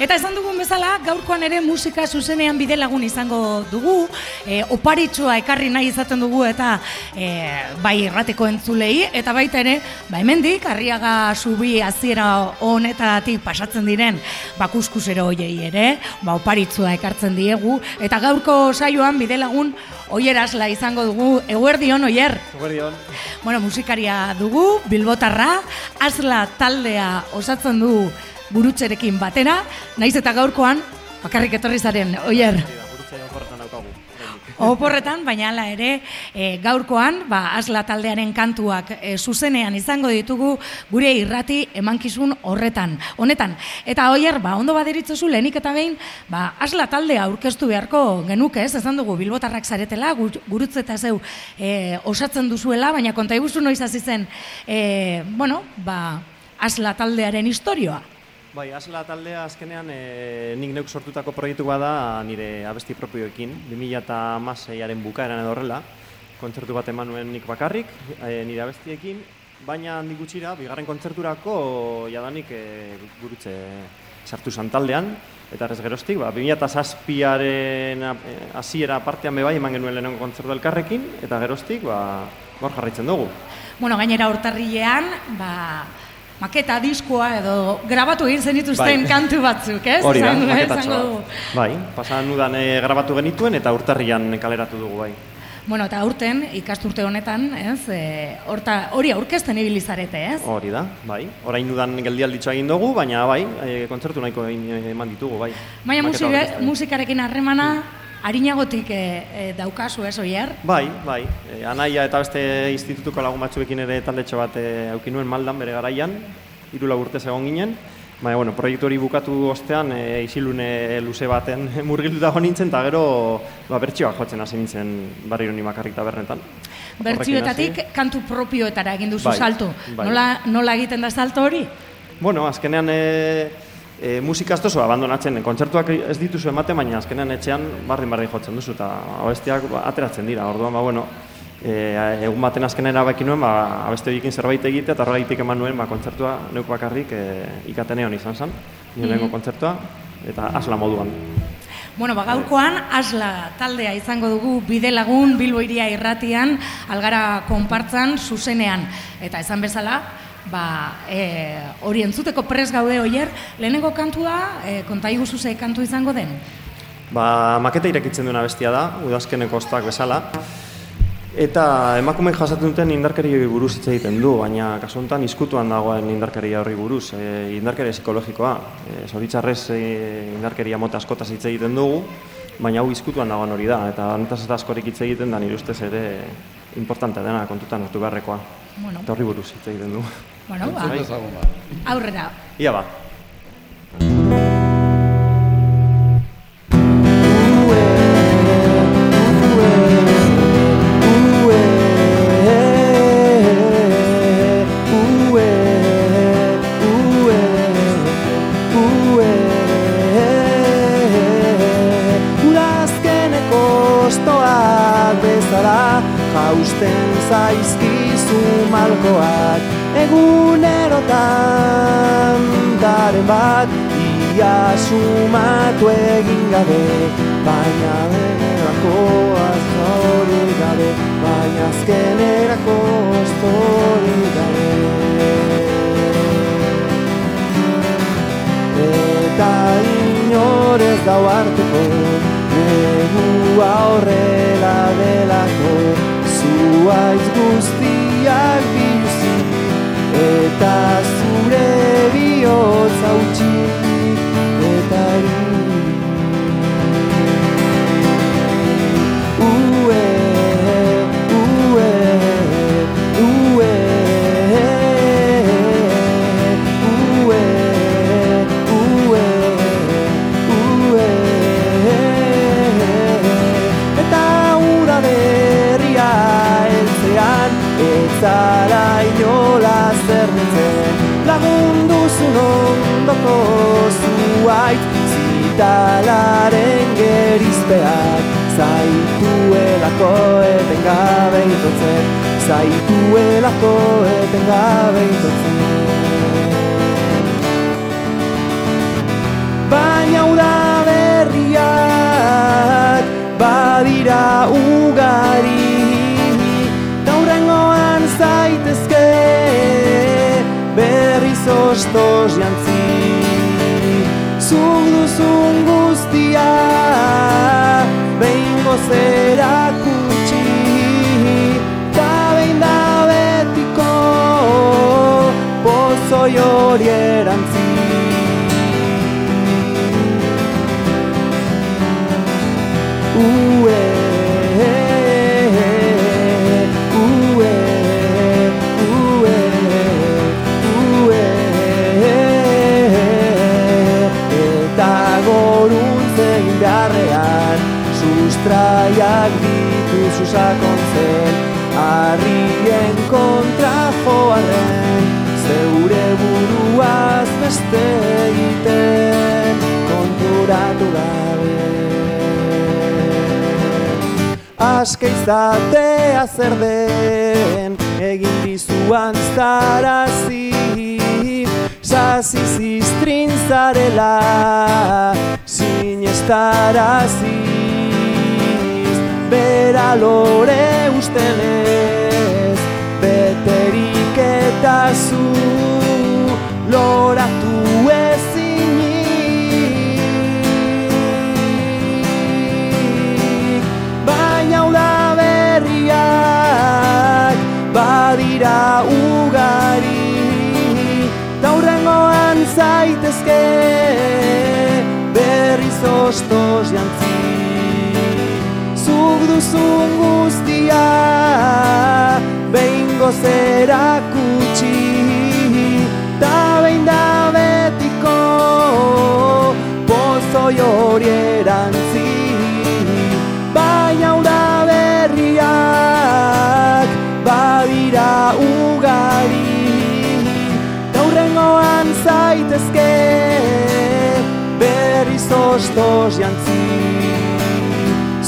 Eta esan dugun bezala, gaurkoan ere musika zuzenean bide lagun izango dugu, e, oparitsua ekarri nahi izaten dugu eta e, bai errateko entzulei, eta baita ere, ba hemendik arriaga subi hasiera honetatik pasatzen diren bakuskusero hoiei ere, ba oparitsua ekartzen diegu, eta gaurko saioan bide lagun Oierazla izango dugu, eguerdion, oier? Eguerdion. Bueno, musikaria dugu, bilbotarra, azla taldea osatzen du burutxerekin batera, naiz eta gaurkoan, bakarrik etorri zaren, oier? Oporretan, baina ala ere, e, gaurkoan, ba, azla taldearen kantuak e, zuzenean izango ditugu gure irrati emankizun horretan. Honetan, eta oier, ba, ondo baderitzozu lehenik eta behin, ba, azla taldea aurkeztu beharko genuke, ez, ezan dugu, bilbotarrak zaretela, gurutze eta zeu e, osatzen duzuela, baina konta iguzu noiz hasi zen, e, bueno, ba, azla taldearen historioa. Bai, Asla taldea azkenean e, nik neuk sortutako proiektu bada nire abesti propioekin, 2006aren bukaeran edo horrela, kontzertu bat eman nuen nik bakarrik, e, nire abestiekin, baina handik gutxira, bigarren kontzerturako jadanik e, gurutze sartu zan taldean, eta ez geroztik, ba, 2006aren hasiera partean bebai eman genuen lehenengo kontzertu elkarrekin, eta geroztik, ba, hor jarraitzen dugu. Bueno, gainera urtarrilean, ba, maketa diskoa edo grabatu egin zen dituzten bai. kantu batzuk, ez? Hori da, maketatxoa. Bai, pasan nudan e, grabatu genituen eta urtarrian kaleratu dugu, bai. Bueno, eta urten, ikasturte honetan, ez, e, horta, hori aurkezten ibilizarete, ez? Hori da, bai. Orain nudan geldialditxo egin dugu, baina bai, e, kontzertu nahiko egin eman ditugu, bai. Baina musikarekin harremana, harinagotik e, e, daukazu ez, oier? Bai, bai. E, anaia eta beste institutuko lagun batzuekin ere taldetxo bat e, aukinuen maldan bere garaian, hiru urte egon ginen. Baina, bueno, proiektu hori bukatu ostean, e, isilune luze baten murgildu dago nintzen, eta gero ba, bertxioak jotzen hasi nintzen barri honi makarrik tabernetan. Bertxioetatik kantu propioetara egin duzu bai, salto. Bai. Nola, nola egiten da salto hori? Bueno, azkenean... E, e, musika ez abandonatzen, kontzertuak ez dituzu ematen, baina azkenean etxean bardin-bardin jotzen duzu, eta abestiak ba, ateratzen dira, orduan, ba, bueno, e, egun baten azkenean erabaki nuen, ba, abeste dikin zerbait egite, eta horregaitik eman nuen, ba, kontzertua neuk bakarrik e, ikatenean izan zen, nire mm kontzertua, eta asla moduan. Bueno, ba, gaurkoan asla taldea izango dugu bide lagun Bilbo irratian algara konpartzan zuzenean. Eta esan bezala ba, e, hori entzuteko pres gaude oier, lehenengo kantua, e, konta iguzu ze kantu izango den? Ba, maketa irekitzen duena bestia da, udazkeneko ostak bezala. Eta emakumeek jasatzen duten indarkeri buruz hitz egiten du, baina kasu honetan izkutuan dagoen indarkeria horri buruz, e, indarkeria psikologikoa. E, Zoritzarrez e, indarkeria mota askotaz hitz egiten dugu, baina hau izkutuan dagoen hori da, eta honetaz eta askorik hitz egiten da nire ustez ere importante dena kontutan hartu beharrekoa. Bueno. Eta horri buruz hitz egiten du. Bueno, ba. Aurrera. Ia ba. Malkoak egunerotan daren bat ia sumatu egin gabe baina denerako azori gabe baina azkenerako azori gabe. Eta inorez dau hartuko negua horrela delako zuaiz zuait zitalaren gerizpeak zaituelako etengabe itotzen zaituelako etengabe itotzen baina udaberriak badira ugari daurrengoan zaitezke berriz ostos jantzi behin sustraiak dituzu sakontzen harrien kontra joarren zeure buruaz beste egiten konturatu gabe. Aske izatea zer den egin dizuan zarazi Sasi ziztrin zarela sinestaraziz Lore ustelez beterik eta zu duzun guztia behin gozera kutsi. Ta behin da betiko pozoi hori erantzi. Baina da berriak badira ugari. Taurrengoan zaitezke berriz ostos jantzi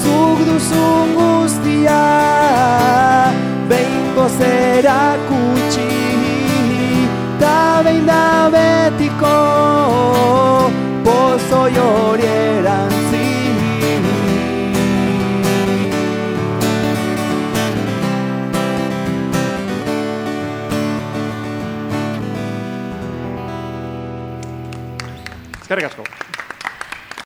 Zuk duzun guztia behin gozera kutsi Ta behin da betiko pozoi hori erantzi